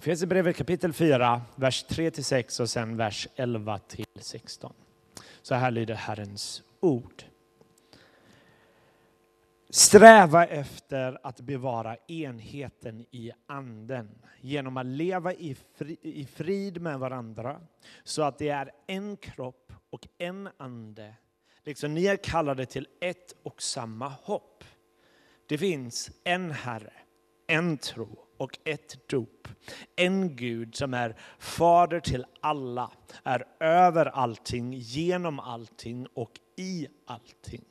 Efesierbrevet kapitel 4, vers 3-6 och sen vers 11-16. Så här lyder Herrens ord. Sträva efter att bevara enheten i anden genom att leva i, fri, i frid med varandra så att det är en kropp och en ande. Liksom ni är kallade till ett och samma hopp. Det finns en Herre, en tro och ett dop. En Gud som är fader till alla, är över allting, genom allting och i allting.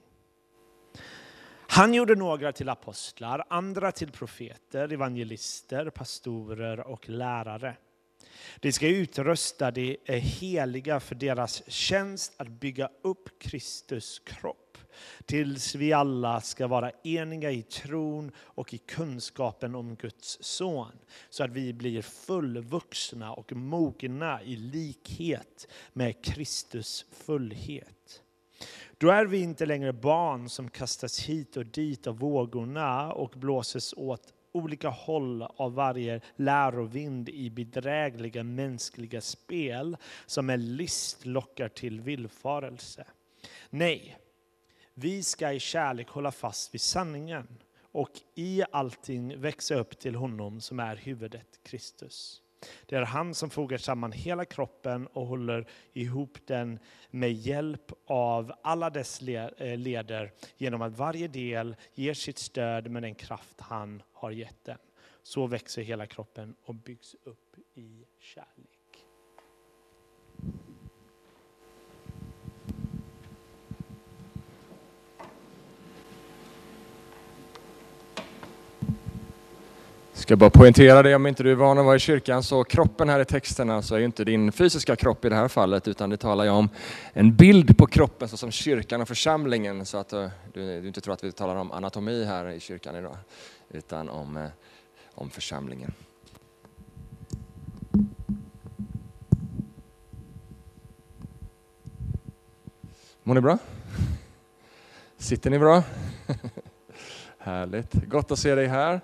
Han gjorde några till apostlar, andra till profeter, evangelister, pastorer och lärare. De ska utrusta de eh, heliga för deras tjänst att bygga upp Kristus kropp tills vi alla ska vara eniga i tron och i kunskapen om Guds son, så att vi blir fullvuxna och mogna i likhet med Kristus fullhet. Då är vi inte längre barn som kastas hit och dit av vågorna och blåses åt olika håll av varje lärovind i bedrägliga mänskliga spel som med list lockar till villfarelse. Nej, vi ska i kärlek hålla fast vid sanningen och i allting växa upp till honom som är huvudet, Kristus. Det är han som fogar samman hela kroppen och håller ihop den med hjälp av alla dess eh, leder genom att varje del ger sitt stöd med den kraft han har gett den. Så växer hela kroppen och byggs upp i kärlek. Ska bara poängtera det om inte du är van att vara i kyrkan, så kroppen här i texterna så alltså är ju inte din fysiska kropp i det här fallet, utan det talar ju om en bild på kroppen såsom kyrkan och församlingen, så att eh, du, du inte tror att vi talar om anatomi här i kyrkan idag, utan om, eh, om församlingen. Mår ni bra? Sitter ni bra? Härligt, gott att se dig här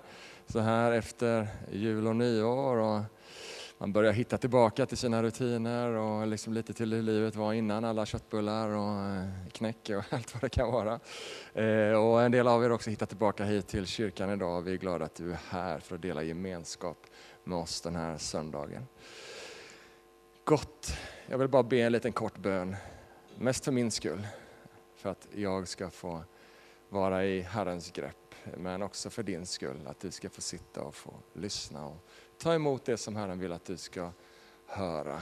så här efter jul och nyår. Och man börjar hitta tillbaka till sina rutiner och liksom lite till hur livet var innan alla köttbullar och eh, knäck och allt vad det kan vara. Eh, och en del av er har också hittat tillbaka hit till kyrkan idag. Vi är glada att du är här för att dela gemenskap med oss den här söndagen. Gott. Jag vill bara be en liten kort bön, mest för min skull, för att jag ska få vara i Herrens grepp men också för din skull, att du ska få sitta och få lyssna och ta emot det som Herren vill att du ska höra.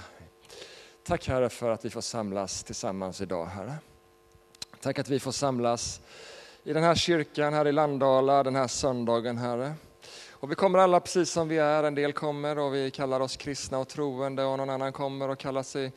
Tack Herre för att vi får samlas tillsammans idag Herre. Tack att vi får samlas i den här kyrkan här i Landala den här söndagen Herre. Och vi kommer alla precis som vi är, en del kommer och vi kallar oss kristna och troende och någon annan kommer och kallar sig,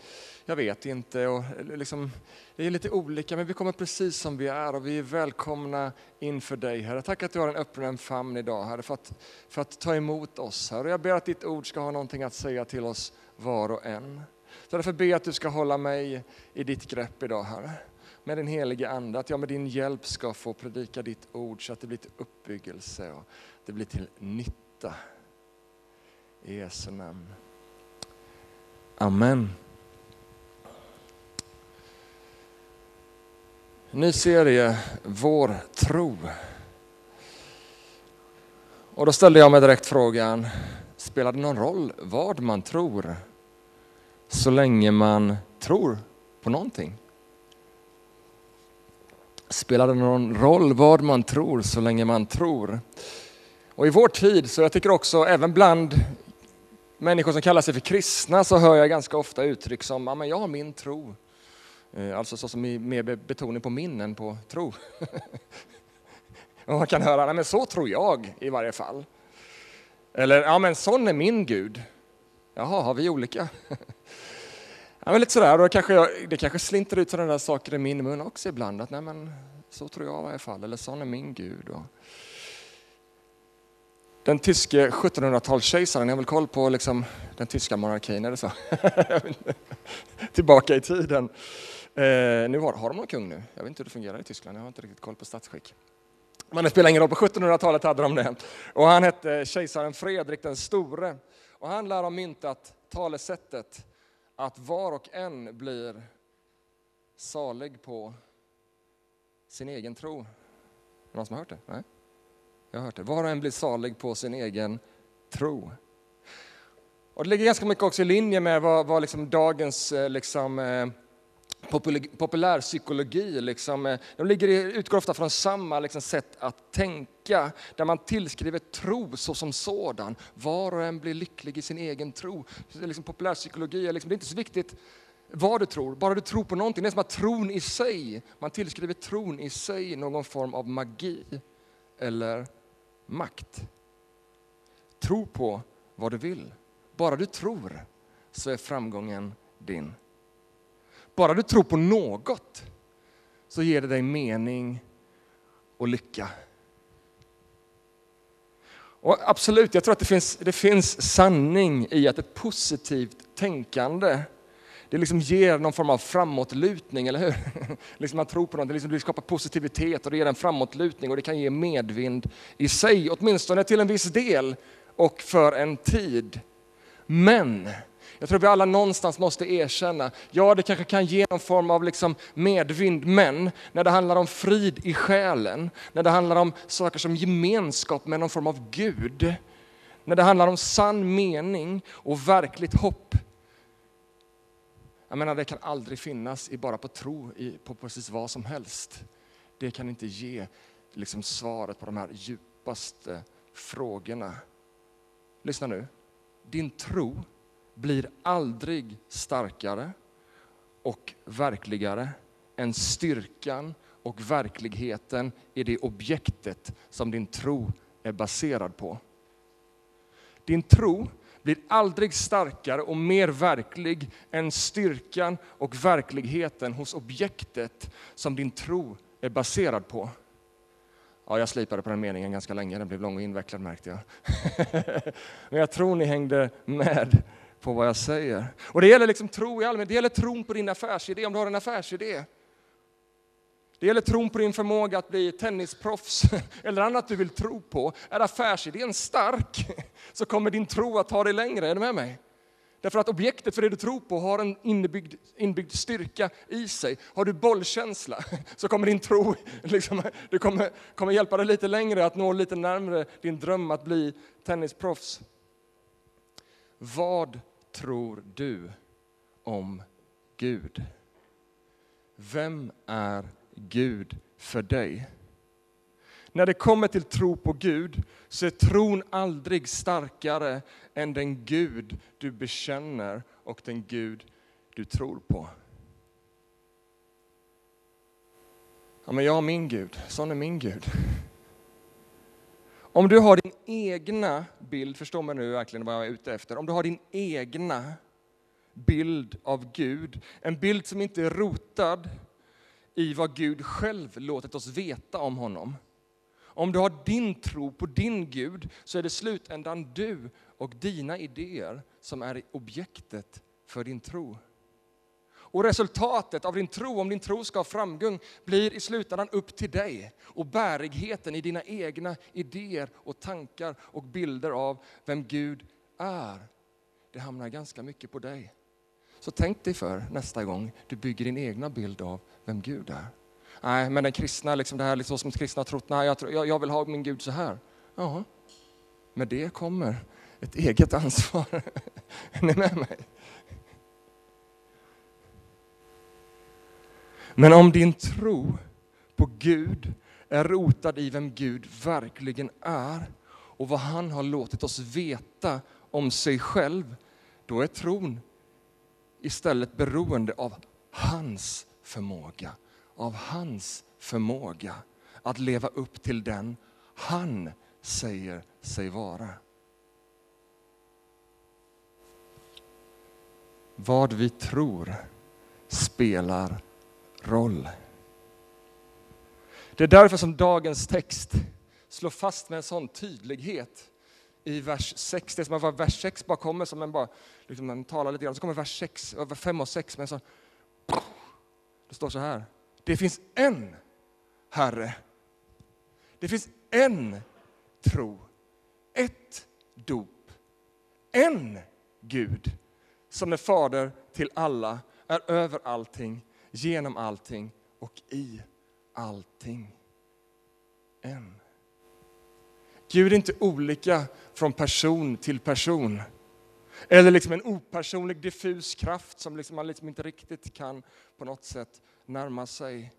jag vet inte, och liksom, det är lite olika men vi kommer precis som vi är och vi är välkomna inför dig Herre. Tack att du har en öppen famn idag Herre för att, för att ta emot oss Herre. Jag ber att ditt ord ska ha någonting att säga till oss var och en. Så därför ber jag att du ska hålla mig i ditt grepp idag Herre med din helige Ande, att jag med din hjälp ska få predika ditt ord så att det blir till uppbyggelse och det blir till nytta. I Jesu namn. Amen. Ny serie, Vår tro. Och då ställde jag mig direkt frågan, spelar det någon roll vad man tror? Så länge man tror på någonting. Spelar det någon roll vad man tror så länge man tror? Och i vår tid, så jag tycker också även bland människor som kallar sig för kristna så hör jag ganska ofta uttryck som ja, men jag har min tro. Eh, alltså så som i mer betoning på min än på tro. Och man kan höra, nej men så tror jag i varje fall. Eller, ja men sån är min Gud. Jaha, har vi olika? Ja, men lite sådär, och kanske jag, det kanske slinter ut sådana där saker i min mun också ibland. Att nej men, så tror jag i varje fall, eller sån är min Gud. Och den tyske 1700-talskejsaren, jag har väl koll på liksom, den tyska monarkin, är det så? Tillbaka i tiden. Eh, nu har, har de någon kung nu? Jag vet inte hur det fungerar i Tyskland, jag har inte riktigt koll på statsskick. Men det spelar ingen roll, på 1700-talet hade de det. Och han hette kejsaren Fredrik den store. Och han lär ha myntat talesättet att var och en blir salig på sin egen tro. Är det någon som har hört det? Nej? Jag har hört det. Var och en blir salig på sin egen tro. Och det ligger ganska mycket också i linje med vad, vad liksom dagens eh, liksom, eh, populärpsykologi, liksom, eh, de ligger, utgår ofta från samma liksom, sätt att tänka, där man tillskriver tro såsom sådan. Var och en blir lycklig i sin egen tro. Liksom, populärpsykologi är, liksom, det är inte så viktigt vad du tror, bara du tror på någonting. Det är som att tron i sig, man tillskriver tron i sig någon form av magi eller makt. Tro på vad du vill. Bara du tror så är framgången din. Bara du tror på något så ger det dig mening och lycka. Och absolut, jag tror att det finns, det finns sanning i att ett positivt tänkande det liksom ger någon form av framåtlutning, eller hur? liksom man tror på något, det, liksom, det skapar positivitet och det ger en framåtlutning och det kan ge medvind i sig, åtminstone till en viss del och för en tid. Men jag tror vi alla någonstans måste erkänna, ja det kanske kan ge någon form av liksom medvind, men när det handlar om frid i själen, när det handlar om saker som gemenskap med någon form av Gud, när det handlar om sann mening och verkligt hopp, jag menar, det kan aldrig finnas i bara på tro på precis vad som helst. Det kan inte ge liksom svaret på de här djupaste frågorna. Lyssna nu. Din tro blir aldrig starkare och verkligare än styrkan och verkligheten i det objektet som din tro är baserad på. Din tro blir aldrig starkare och mer verklig än styrkan och verkligheten hos objektet som din tro är baserad på. Ja, jag slipade på den meningen ganska länge, den blev lång och invecklad märkte jag. Men jag tror ni hängde med på vad jag säger. Och det gäller liksom tro i allmänhet, det gäller tron på din affärsidé, om du har en affärsidé. Det gäller tron på din förmåga att bli tennisproffs eller annat du vill tro på. Är affärsidén stark så kommer din tro att ta dig längre. Är du med mig? Därför att objektet för det du tror på har en inbyggd, inbyggd styrka i sig. Har du bollkänsla så kommer din tro liksom, du kommer, kommer hjälpa dig lite längre att nå lite närmre din dröm att bli tennisproffs. Vad tror du om Gud? Vem är Gud för dig? När det kommer till tro på Gud så är tron aldrig starkare än den Gud du bekänner och den Gud du tror på. Ja, men jag har min Gud, sån är min Gud. Om du har din egna bild, förstå mig nu verkligen vad jag är ute efter, om du har din egna bild av Gud, en bild som inte är rotad i vad Gud själv låtit oss veta om honom. Om du har din tro på din Gud så är det slutändan du och dina idéer som är objektet för din tro. Och resultatet av din tro, om din tro ska ha framgång, blir i slutändan upp till dig. Och bärigheten i dina egna idéer och tankar och bilder av vem Gud är, det hamnar ganska mycket på dig. Så tänk dig för nästa gång du bygger din egna bild av vem Gud är. Nej, men den kristna, liksom det här liksom som kristna har trott, nej, jag, jag vill ha min Gud så här. Ja, med det kommer ett eget ansvar. är ni med mig? Men om din tro på Gud är rotad i vem Gud verkligen är och vad han har låtit oss veta om sig själv, då är tron istället beroende av hans förmåga, av hans förmåga att leva upp till den han säger sig vara. Vad vi tror spelar roll. Det är därför som dagens text slår fast med en sån tydlighet i vers 6. Det är som att vers 6 bara kommer som en bara, liksom man talar lite grann, så kommer vers 6, 5 eh, och 6 med en sån, det står så här. Det finns en Herre. Det finns en tro. Ett dop. en Gud som är fader till alla, är över allting, genom allting och i allting. En. Gud är inte olika från person till person. Eller liksom en opersonlig diffus kraft som liksom man liksom inte riktigt kan på något sätt närma sig.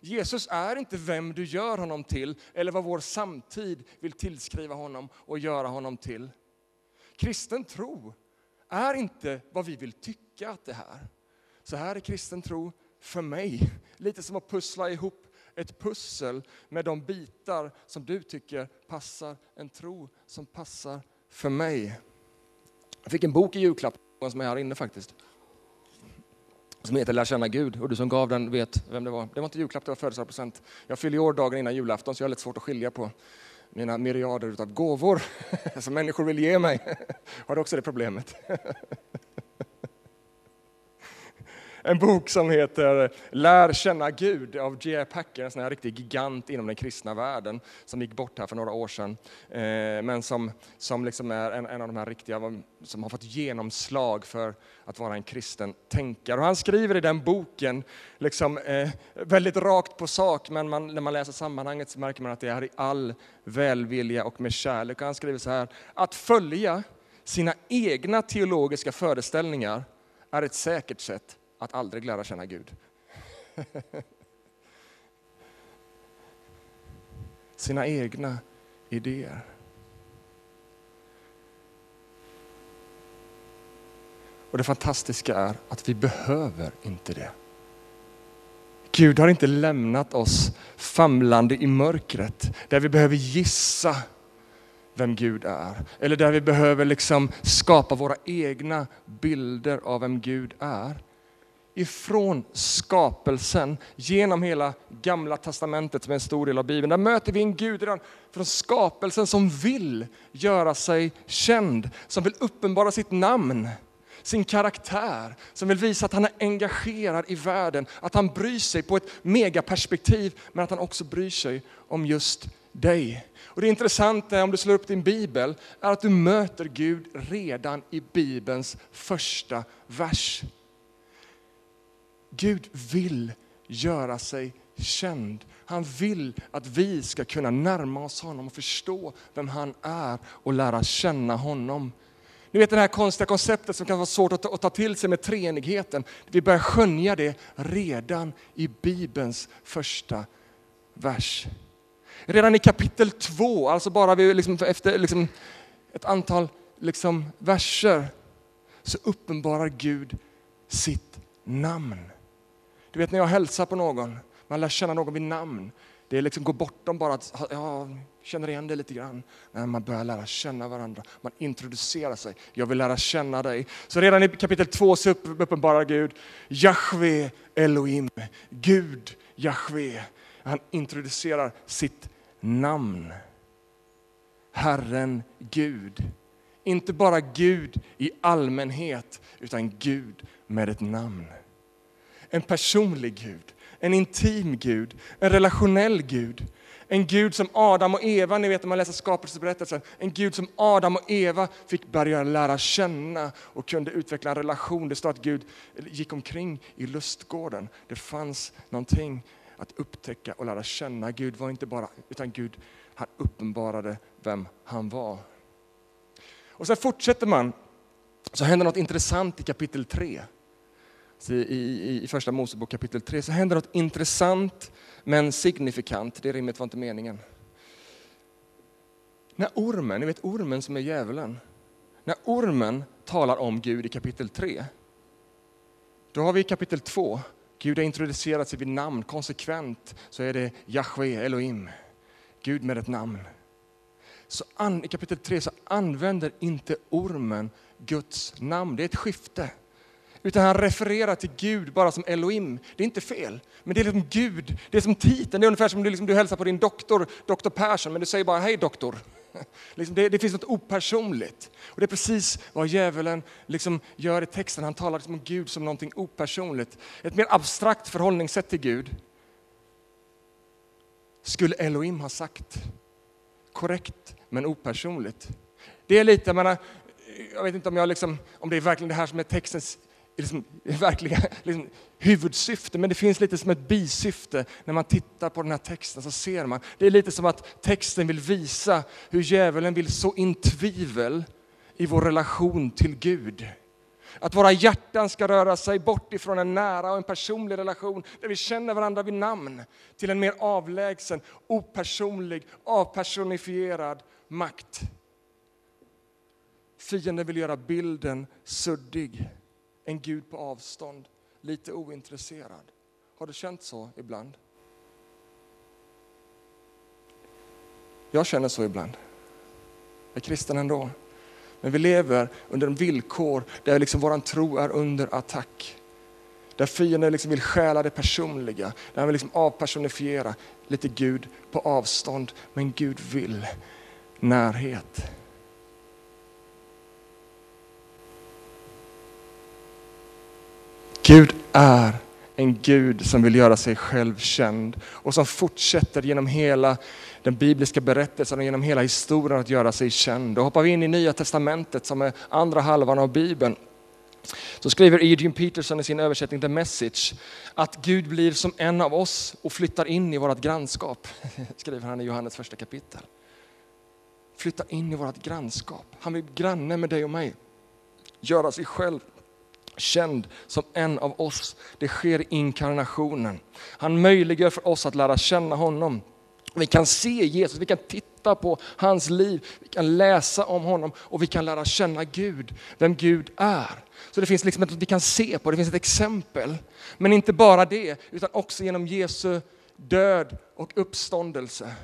Jesus är inte vem du gör honom till eller vad vår samtid vill tillskriva honom och göra honom till. Kristen tro är inte vad vi vill tycka att det är. Så här är kristen tro för mig lite som att pussla ihop ett pussel med de bitar som du tycker passar en tro som passar för mig. Jag fick en bok i julklapp som är här inne faktiskt. Som heter Lär känna Gud och du som gav den vet vem det var. Det var inte julklapp, det var födelsedagspresent. Jag fyller år dagen innan julafton så jag har lite svårt att skilja på mina myriader av gåvor som människor vill ge mig. Har också det problemet. en bok som heter Lär känna Gud av J.I. Packer, en sån här riktig gigant inom den kristna världen som gick bort här för några år sedan. Eh, men som, som liksom är en, en av de här riktiga som har fått genomslag för att vara en kristen tänkare. Och han skriver i den boken liksom, eh, väldigt rakt på sak, men man, när man läser sammanhanget så märker man att det är i all välvilja och med kärlek. Och han skriver så här, att följa sina egna teologiska föreställningar är ett säkert sätt att aldrig lära känna Gud. Sina egna idéer. Och det fantastiska är att vi behöver inte det. Gud har inte lämnat oss famlande i mörkret där vi behöver gissa vem Gud är. Eller där vi behöver liksom skapa våra egna bilder av vem Gud är ifrån skapelsen genom hela gamla testamentet som är en stor del av Bibeln. Där möter vi en Gud redan från skapelsen som vill göra sig känd, som vill uppenbara sitt namn, sin karaktär, som vill visa att han är engagerad i världen, att han bryr sig på ett megaperspektiv, men att han också bryr sig om just dig. Och det intressanta om du slår upp din bibel är att du möter Gud redan i bibelns första vers. Gud vill göra sig känd. Han vill att vi ska kunna närma oss honom och förstå vem han är och lära känna honom. Ni vet det här konstiga konceptet som kan vara svårt att ta till sig med treenigheten. Vi börjar skönja det redan i Bibelns första vers. Redan i kapitel 2, alltså bara vi liksom efter liksom ett antal liksom verser, så uppenbarar Gud sitt namn. Du vet när jag hälsar på någon, man lär känna någon vid namn. Det är liksom går bortom bara att ja, känner igen dig lite grann. Nej, man börjar lära känna varandra, man introducerar sig. Jag vill lära känna dig. Så redan i kapitel 2 så uppenbarar Gud Jahve Elohim, Gud Jahve. Han introducerar sitt namn. Herren Gud. Inte bara Gud i allmänhet, utan Gud med ett namn. En personlig Gud, en intim Gud, en relationell Gud. En Gud som Adam och Eva, ni vet när man läser skapelseberättelsen, en Gud som Adam och Eva fick börja lära känna och kunde utveckla en relation. Det står att Gud gick omkring i lustgården. Det fanns någonting att upptäcka och lära känna. Gud var inte bara, utan Gud han uppenbarade vem han var. Och sen fortsätter man, så händer något intressant i kapitel 3 i, i, i första Mosebok kapitel 3 så händer något intressant men signifikant. Det rimmet var inte meningen. När ormen, ni vet ormen som är djävulen, när ormen talar om Gud i kapitel 3, då har vi i kapitel 2, Gud har introducerat sig vid namn konsekvent, så är det Jahwe Elohim, Gud med ett namn. Så an, I kapitel 3 så använder inte ormen Guds namn, det är ett skifte. Utan han refererar till Gud bara som Elohim. Det är inte fel, men det är liksom Gud, det är som titeln. Det är ungefär som du, liksom, du hälsar på din doktor, doktor Persson, men du säger bara hej doktor. Liksom det, det, finns något opersonligt. Och det är precis vad djävulen liksom gör i texten. Han talar liksom om Gud som någonting opersonligt. Ett mer abstrakt förhållningssätt till Gud skulle Elohim ha sagt. Korrekt, men opersonligt. Det är lite, menar, jag vet inte om, jag liksom, om det är verkligen det här som är textens liksom, verkliga liksom, huvudsyfte, men det finns lite som ett bisyfte. När man tittar på den här texten så ser man, det är lite som att texten vill visa hur djävulen vill så in tvivel i vår relation till Gud. Att våra hjärtan ska röra sig bort ifrån en nära och en personlig relation där vi känner varandra vid namn till en mer avlägsen, opersonlig, avpersonifierad makt. Fienden vill göra bilden suddig, en Gud på avstånd, lite ointresserad. Har du känt så ibland? Jag känner så ibland. Jag är kristen ändå. Men vi lever under en villkor där liksom vår tro är under attack. Där fienden liksom vill stjäla det personliga, där han vill liksom avpersonifiera lite Gud på avstånd. Men Gud vill närhet. Gud är en Gud som vill göra sig själv känd och som fortsätter genom hela den bibliska berättelsen och genom hela historien att göra sig känd. Då hoppar vi in i Nya Testamentet som är andra halvan av Bibeln. Så skriver Eugene Peterson i sin översättning The Message att Gud blir som en av oss och flyttar in i vårt grannskap. Skriver han i Johannes första kapitel. Flyttar in i vårt grannskap. Han vill granne med dig och mig. Göra sig själv känd som en av oss. Det sker i inkarnationen. Han möjliggör för oss att lära känna honom. Vi kan se Jesus, vi kan titta på hans liv, vi kan läsa om honom och vi kan lära känna Gud, vem Gud är. Så det finns liksom ett vi kan se på, det finns ett exempel. Men inte bara det, utan också genom Jesu död och uppståndelse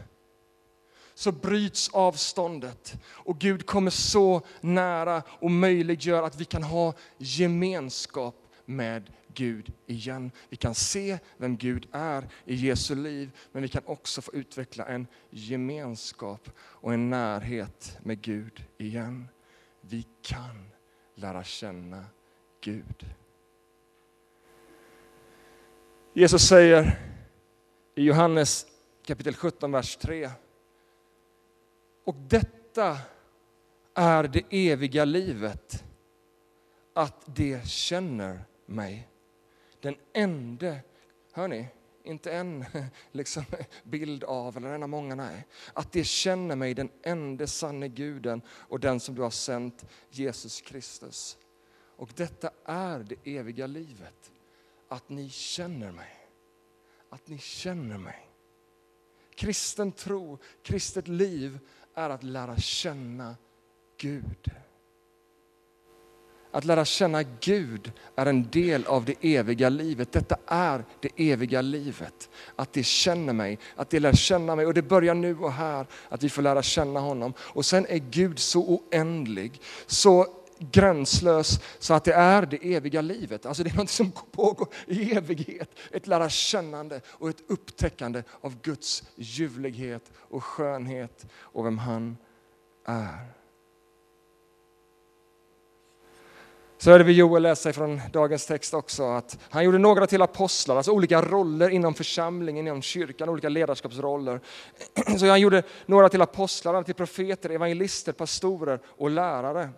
så bryts avståndet och Gud kommer så nära och möjliggör att vi kan ha gemenskap med Gud igen. Vi kan se vem Gud är i Jesu liv, men vi kan också få utveckla en gemenskap och en närhet med Gud igen. Vi kan lära känna Gud. Jesus säger i Johannes kapitel 17, vers 3. Och detta är det eviga livet, att det känner mig. Den enda, hör ni, inte en liksom, bild av, eller en av många, nej. Att det känner mig, den enda sanne guden och den som du har sänt, Jesus Kristus. Och detta är det eviga livet, att ni känner mig. Att ni känner mig. Kristen tro, kristet liv är att lära känna Gud. Att lära känna Gud är en del av det eviga livet. Detta är det eviga livet. Att det känner mig, att det lär känna mig. Och det börjar nu och här, att vi får lära känna honom. Och sen är Gud så oändlig, så gränslös så att det är det eviga livet. Alltså det är något som pågår i evighet. Ett lära kännande och ett upptäckande av Guds ljuvlighet och skönhet och vem han är. Så hörde vi Joel läsa från dagens text också att han gjorde några till apostlar, alltså olika roller inom församlingen, inom kyrkan, olika ledarskapsroller. Så han gjorde några till apostlar, till profeter, evangelister, pastorer och lärare.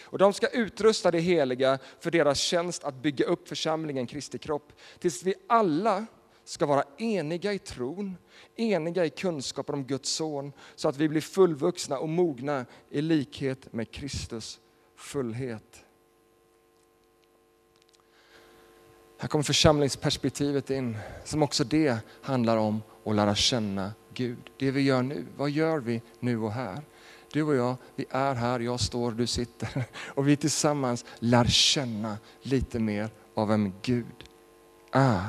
Och de ska utrusta det heliga för deras tjänst att bygga upp församlingen, Kristi kropp, tills vi alla ska vara eniga i tron, eniga i kunskapen om Guds son, så att vi blir fullvuxna och mogna i likhet med Kristus fullhet. Här kommer församlingsperspektivet in, som också det handlar om att lära känna Gud. Det vi gör nu, vad gör vi nu och här? Du och jag, vi är här, jag står, du sitter. Och vi tillsammans lär känna lite mer av vem Gud är.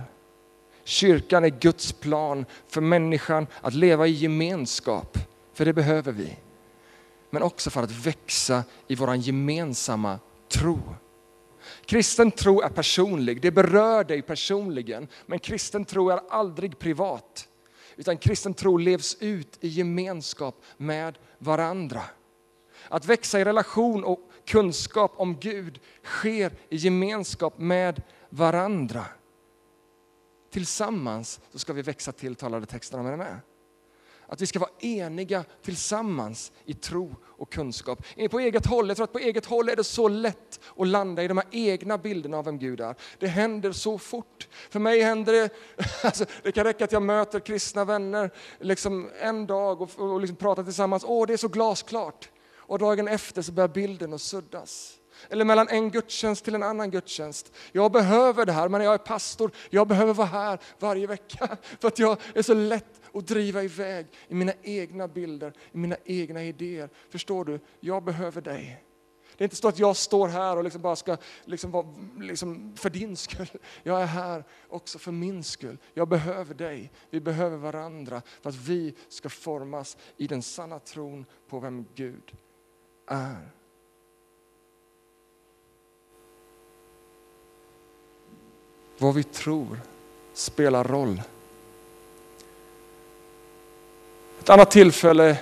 Kyrkan är Guds plan för människan att leva i gemenskap, för det behöver vi. Men också för att växa i vår gemensamma tro. Kristen tro är personlig, det berör dig personligen, men kristen tro är aldrig privat. Utan kristen tro levs ut i gemenskap med varandra. Att växa i relation och kunskap om Gud sker i gemenskap med varandra. Tillsammans så ska vi växa till, talade texterna med. Är med? Att vi ska vara eniga tillsammans i tro och kunskap. På eget håll, jag tror att på eget håll är det så lätt att landa i de här egna bilderna av vem Gud är. Det händer så fort. För mig händer det, alltså, det kan räcka att jag möter kristna vänner liksom en dag och, och liksom pratar tillsammans. Åh, det är så glasklart. Och dagen efter så börjar bilden att suddas. Eller mellan en gudstjänst till en annan gudstjänst. Jag behöver det här, men jag är pastor. Jag behöver vara här varje vecka. För att jag är så lätt och driva iväg i mina egna bilder, i mina egna idéer. Förstår du? Jag behöver dig. Det är inte så att jag står här och liksom bara ska liksom vara liksom för din skull. Jag är här också för min skull. Jag behöver dig. Vi behöver varandra för att vi ska formas i den sanna tron på vem Gud är. Vad vi tror spelar roll. Ett annat tillfälle,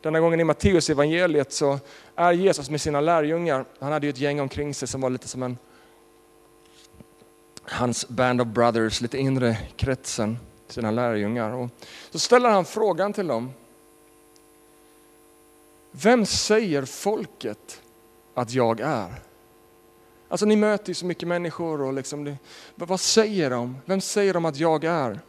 denna gången i Matteus evangeliet så är Jesus med sina lärjungar. Han hade ju ett gäng omkring sig som var lite som en hans band of brothers, lite inre kretsen, sina lärjungar. Och så ställer han frågan till dem. Vem säger folket att jag är? Alltså ni möter ju så mycket människor och liksom, vad säger de? Vem säger de att jag är?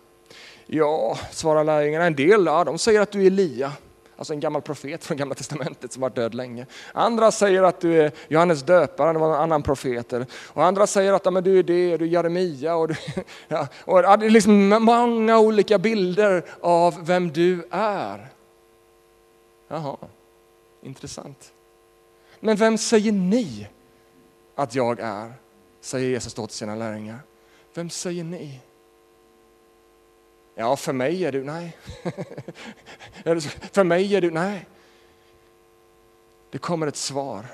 Ja, svarar lärjungarna, en del ja, de säger att du är Elia, alltså en gammal profet från gamla testamentet som varit död länge. Andra säger att du är Johannes döparen, det var en annan profet. Och andra säger att ja, men du är det, du är Jeremia. Och, du, ja, och det är liksom många olika bilder av vem du är. Jaha, intressant. Men vem säger ni att jag är? Säger Jesus då till sina lärjungar. Vem säger ni? Ja, för mig är du, nej. för mig är du, nej. Det kommer ett svar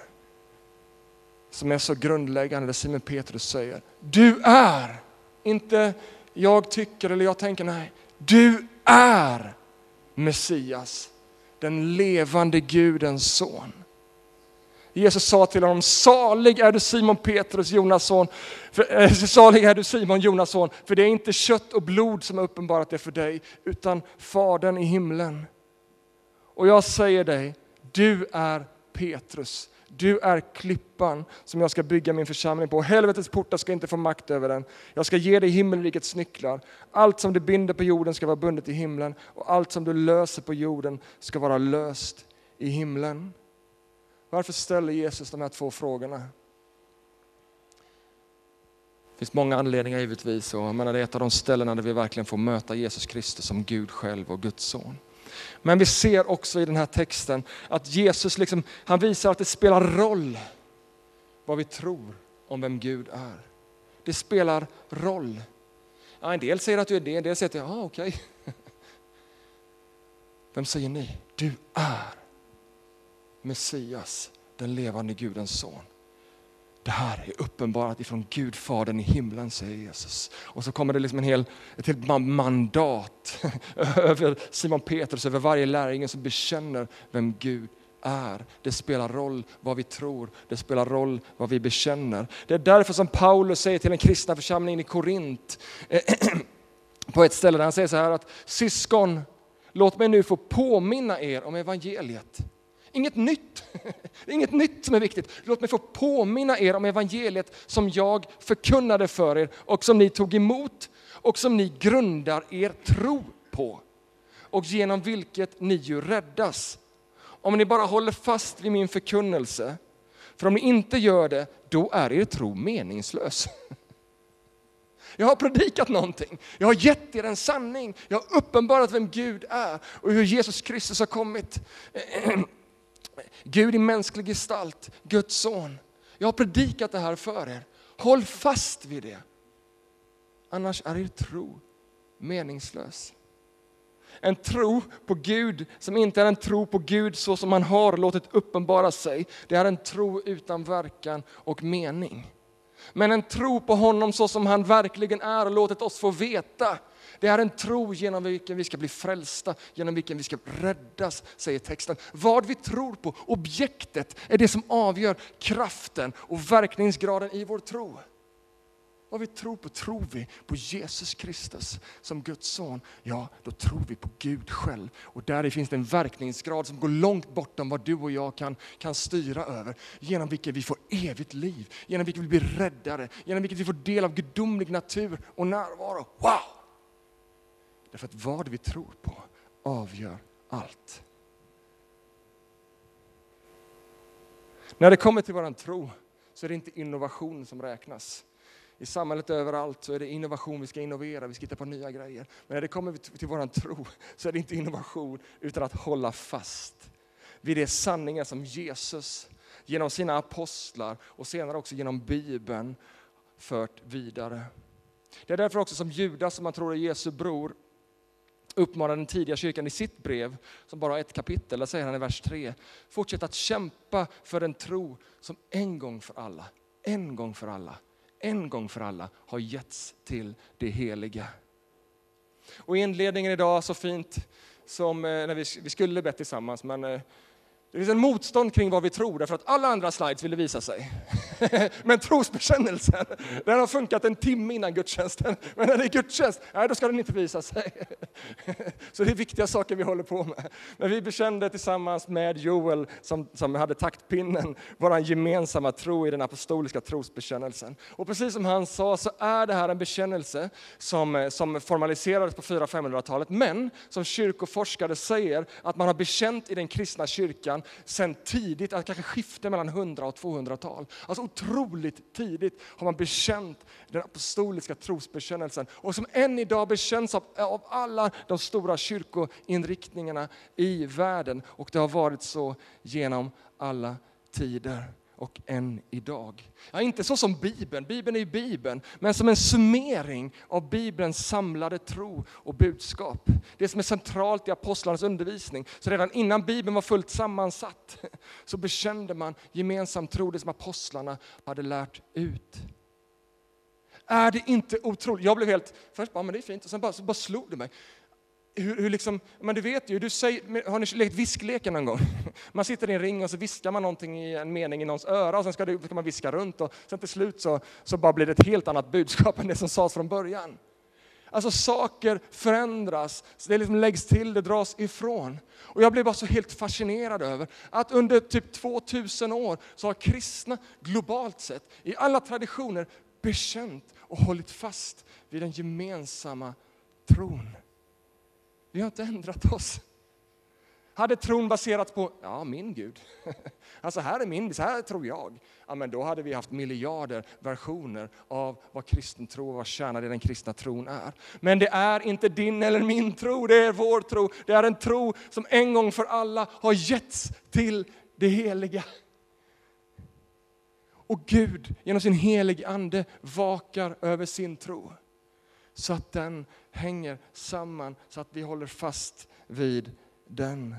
som är så grundläggande, där Simon Petrus säger, du är, inte jag tycker eller jag tänker, nej, du är Messias, den levande Gudens son. Jesus sa till honom, salig är du Simon Petrus, Jonas son. För, äh, salig är du Simon, Jonas son, för det är inte kött och blod som har uppenbarat det för dig, utan Fadern i himlen. Och jag säger dig, du är Petrus, du är klippan som jag ska bygga min församling på. Helvetets portar ska inte få makt över den. Jag ska ge dig himmelrikets nycklar. Allt som du binder på jorden ska vara bundet i himlen och allt som du löser på jorden ska vara löst i himlen. Varför ställer Jesus de här två frågorna? Det finns många anledningar givetvis. Och jag menar, det är ett av de ställena där vi verkligen får möta Jesus Kristus som Gud själv och Guds son. Men vi ser också i den här texten att Jesus liksom, han visar att det spelar roll vad vi tror om vem Gud är. Det spelar roll. Ja, en del säger att du är det, en del säger att ja, ah, okej. Okay. Vem säger ni? Du är Messias, den levande Gudens son. Det här är uppenbarat ifrån Gud, Fadern i himlen, säger Jesus. Och så kommer det liksom en hel, ett helt mandat över Simon Petrus, över varje lärjunge som bekänner vem Gud är. Det spelar roll vad vi tror, det spelar roll vad vi bekänner. Det är därför som Paulus säger till den kristna församlingen i Korint, på ett ställe där han säger så här att syskon, låt mig nu få påminna er om evangeliet Inget nytt. Det är inget nytt som är viktigt. Låt mig få påminna er om evangeliet som jag förkunnade för er och som ni tog emot och som ni grundar er tro på och genom vilket ni ju räddas. Om ni bara håller fast vid min förkunnelse, för om ni inte gör det, då är er tro meningslös. Jag har predikat någonting. Jag har gett er en sanning. Jag har uppenbarat vem Gud är och hur Jesus Kristus har kommit Gud i mänsklig gestalt, Guds son. Jag har predikat det här för er. Håll fast vid det. Annars är er tro meningslös. En tro på Gud som inte är en tro på Gud så som han har låtit uppenbara sig. Det är en tro utan verkan och mening. Men en tro på honom så som han verkligen är och låtit oss få veta det är en tro genom vilken vi ska bli frälsta, genom vilken vi ska räddas, säger texten. Vad vi tror på, objektet, är det som avgör kraften och verkningsgraden i vår tro. vad vi tror på. Tror vi på Jesus Kristus som Guds son, ja då tror vi på Gud själv. Och där finns det en verkningsgrad som går långt bortom vad du och jag kan, kan styra över. Genom vilken vi får evigt liv, genom vilket vi blir räddare, genom vilket vi får del av gudomlig natur och närvaro. Wow! Därför att vad vi tror på avgör allt. När det kommer till vår tro så är det inte innovation som räknas. I samhället överallt så är det innovation, vi ska innovera, vi ska hitta på nya grejer. Men när det kommer till vår tro så är det inte innovation utan att hålla fast vid de sanningar som Jesus genom sina apostlar och senare också genom Bibeln fört vidare. Det är därför också som Judas, som man tror är Jesu bror, uppmanar den tidiga kyrkan i sitt brev, som bara har ett kapitel, där säger han i vers 3, fortsätt att kämpa för en tro som en gång för alla, en gång för alla, en gång för alla har getts till det heliga. Och inledningen idag så fint som eh, när vi, vi skulle bett tillsammans, men eh, det finns en motstånd kring vad vi tror, därför att alla andra slides ville visa sig. Men trosbekännelsen, den har funkat en timme innan gudstjänsten. Men när det är gudstjänst, nej, då ska den inte visa sig. Så det är viktiga saker vi håller på med. Men vi bekände tillsammans med Joel, som, som hade taktpinnen, vår gemensamma tro i den apostoliska trosbekännelsen. Och precis som han sa så är det här en bekännelse som, som formaliserades på 400-500-talet, men som kyrkoforskare säger att man har bekänt i den kristna kyrkan sen tidigt, alltså kanske skifte mellan 100 och 200-tal. Alltså otroligt tidigt har man bekänt den apostoliska trosbekännelsen och som än idag bekänns av, av alla de stora kyrkoinriktningarna i världen. Och det har varit så genom alla tider och än idag. Ja, inte så som Bibeln, Bibeln är ju Bibeln, men som en summering av Bibelns samlade tro och budskap. Det som är centralt i apostlarnas undervisning. Så redan innan Bibeln var fullt sammansatt så bekände man gemensam tro, det som apostlarna hade lärt ut. Är det inte otroligt? Jag blev helt, först bara, men det är fint, och sen bara, så bara slog det mig hur, hur liksom, men du vet ju, du säger, har ni lekt viskleken någon gång? Man sitter i en ring och så viskar man någonting i en mening i någons öra och sen ska, det, ska man viska runt och sen till slut så, så bara blir det ett helt annat budskap än det som sades från början. Alltså saker förändras, det liksom läggs till, det dras ifrån. Och jag blev bara så helt fascinerad över att under typ 2000 år så har kristna globalt sett, i alla traditioner, bekänt och hållit fast vid den gemensamma tron. Vi har inte ändrat oss. Hade tron baserats på, ja min Gud, alltså här är min, så här tror jag. Ja, men då hade vi haft miljarder versioner av vad kristen tro och vad kärnan i den kristna tron är. Men det är inte din eller min tro, det är vår tro. Det är en tro som en gång för alla har getts till det heliga. Och Gud genom sin helige ande vakar över sin tro så att den hänger samman, så att vi håller fast vid den.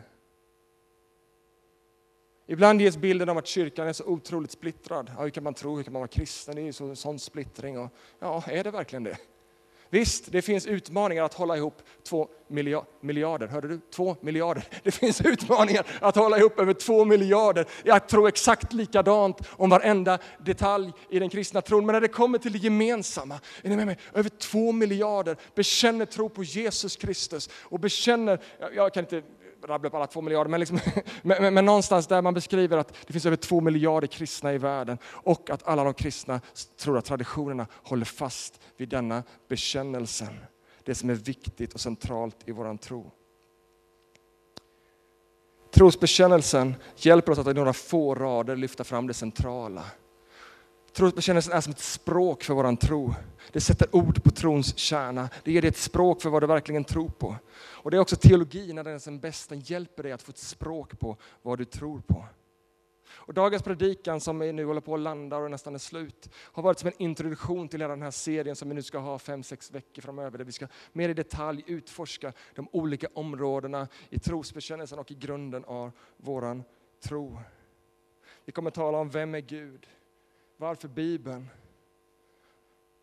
Ibland ges bilden av att kyrkan är så otroligt splittrad. Ja, hur kan man tro, hur kan man vara kristen? Det är ju så, sån splittring. Och, ja, är det verkligen det? Visst, det finns utmaningar att hålla ihop två miljarder. Hörde du? Två miljarder. Det finns utmaningar att hålla ihop över två miljarder. Jag tror exakt likadant om varenda detalj i den kristna tron. Men när det kommer till det gemensamma, är ni med mig? Över två miljarder bekänner tro på Jesus Kristus och bekänner, jag kan inte rabbla upp alla två miljarder, men, liksom, men, men, men, någonstans där man beskriver att det finns över två miljarder kristna i världen och att alla de kristna tror att traditionerna håller fast vid denna bekännelsen. Det som är viktigt och centralt i vår tro. Trosbekännelsen hjälper oss att i några få rader lyfta fram det centrala. Trosbekännelsen är som ett språk för vår tro. Det sätter ord på trons kärna. Det ger dig ett språk för vad du verkligen tror på. Och det är också teologi när den är som bäst. Den hjälper dig att få ett språk på vad du tror på. Och dagens predikan som vi nu håller på att landa och nästan är slut har varit som en introduktion till hela den här serien som vi nu ska ha fem, sex veckor framöver där vi ska mer i detalj utforska de olika områdena i trosbekännelsen och i grunden av våran tro. Vi kommer tala om vem är Gud? Varför Bibeln?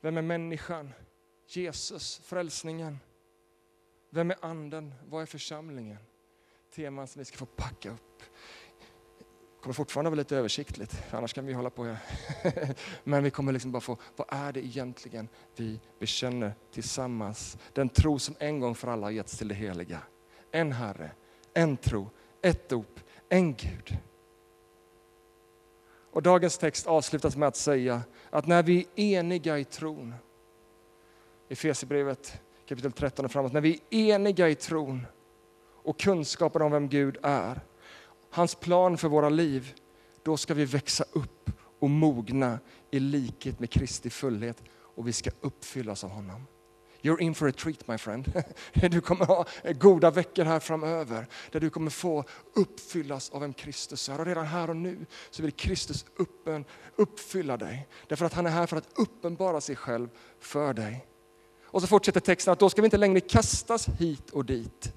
Vem är människan? Jesus, frälsningen. Vem är anden? Vad är församlingen? Teman som vi ska få packa upp kommer fortfarande vara lite översiktligt, annars kan vi hålla på här. Men vi kommer liksom bara få, vad är det egentligen vi bekänner tillsammans? Den tro som en gång för alla har getts till det heliga. En Herre, en tro, ett dop, en Gud. Och dagens text avslutas med att säga att när vi är eniga i tron, i Efesierbrevet kapitel 13 och framåt, när vi är eniga i tron och kunskapen om vem Gud är, hans plan för våra liv, då ska vi växa upp och mogna i likhet med Kristi fullhet och vi ska uppfyllas av honom. You're in for a treat my friend. Du kommer ha goda veckor här framöver där du kommer få uppfyllas av en Kristus. Och redan här och nu så vill Kristus uppen, uppfylla dig. Därför att han är här för att uppenbara sig själv för dig. Och så fortsätter texten att då ska vi inte längre kastas hit och dit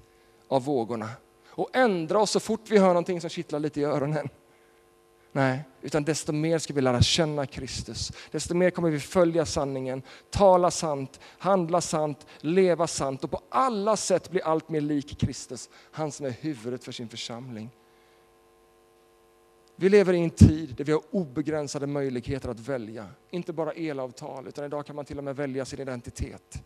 av vågorna och ändra oss så fort vi hör någonting som kittlar lite i öronen. Nej, utan desto mer ska vi lära känna Kristus. Desto mer kommer vi följa sanningen, tala sant, handla sant, leva sant och på alla sätt bli allt mer lik Kristus, han som är huvudet för sin församling. Vi lever i en tid där vi har obegränsade möjligheter att välja. Inte bara elavtal, utan idag kan man till och med välja sin identitet.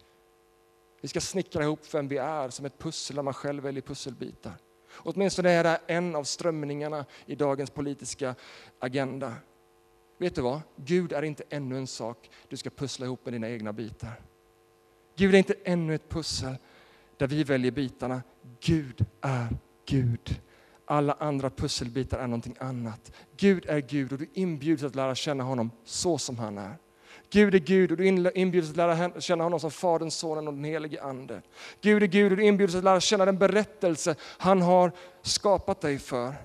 Vi ska snickra ihop vem vi är som ett pussel där man själv väljer pusselbitar. Åtminstone är det en av strömningarna i dagens politiska agenda. Vet du vad? Gud är inte ännu en sak du ska pussla ihop med dina egna bitar. Gud är inte ännu ett pussel där vi väljer bitarna. Gud är Gud. Alla andra pusselbitar är någonting annat. Gud är Gud och du inbjuds att lära känna honom så som han är. Gud är Gud och du inbjuds att lära känna honom som Fadern, Sonen och den helige Ande. Gud är Gud och du inbjuds att lära känna den berättelse han har skapat dig för.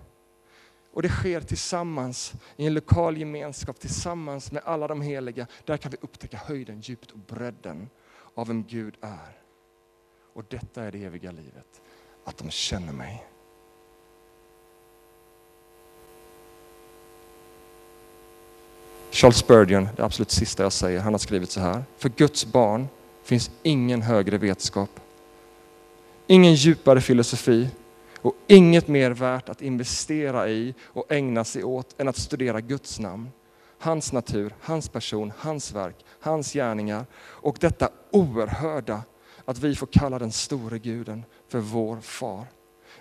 Och det sker tillsammans i en lokal gemenskap, tillsammans med alla de heliga. Där kan vi upptäcka höjden, djupet och bredden av vem Gud är. Och detta är det eviga livet, att de känner mig. Charles Spurgeon, det absolut sista jag säger, han har skrivit så här. För Guds barn finns ingen högre vetskap, ingen djupare filosofi och inget mer värt att investera i och ägna sig åt än att studera Guds namn, hans natur, hans person, hans verk, hans gärningar och detta oerhörda att vi får kalla den store guden för vår far.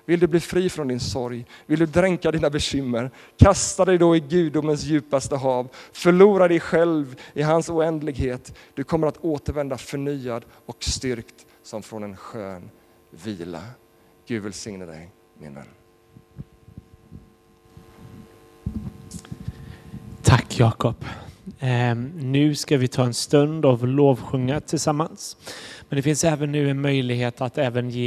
Vill du bli fri från din sorg? Vill du dränka dina bekymmer? Kasta dig då i gudomens djupaste hav. Förlora dig själv i hans oändlighet. Du kommer att återvända förnyad och styrkt som från en skön vila. Gud välsigne dig, min vän. Tack Jakob. Ehm, nu ska vi ta en stund av lovsjunga tillsammans. Men det finns även nu en möjlighet att även ge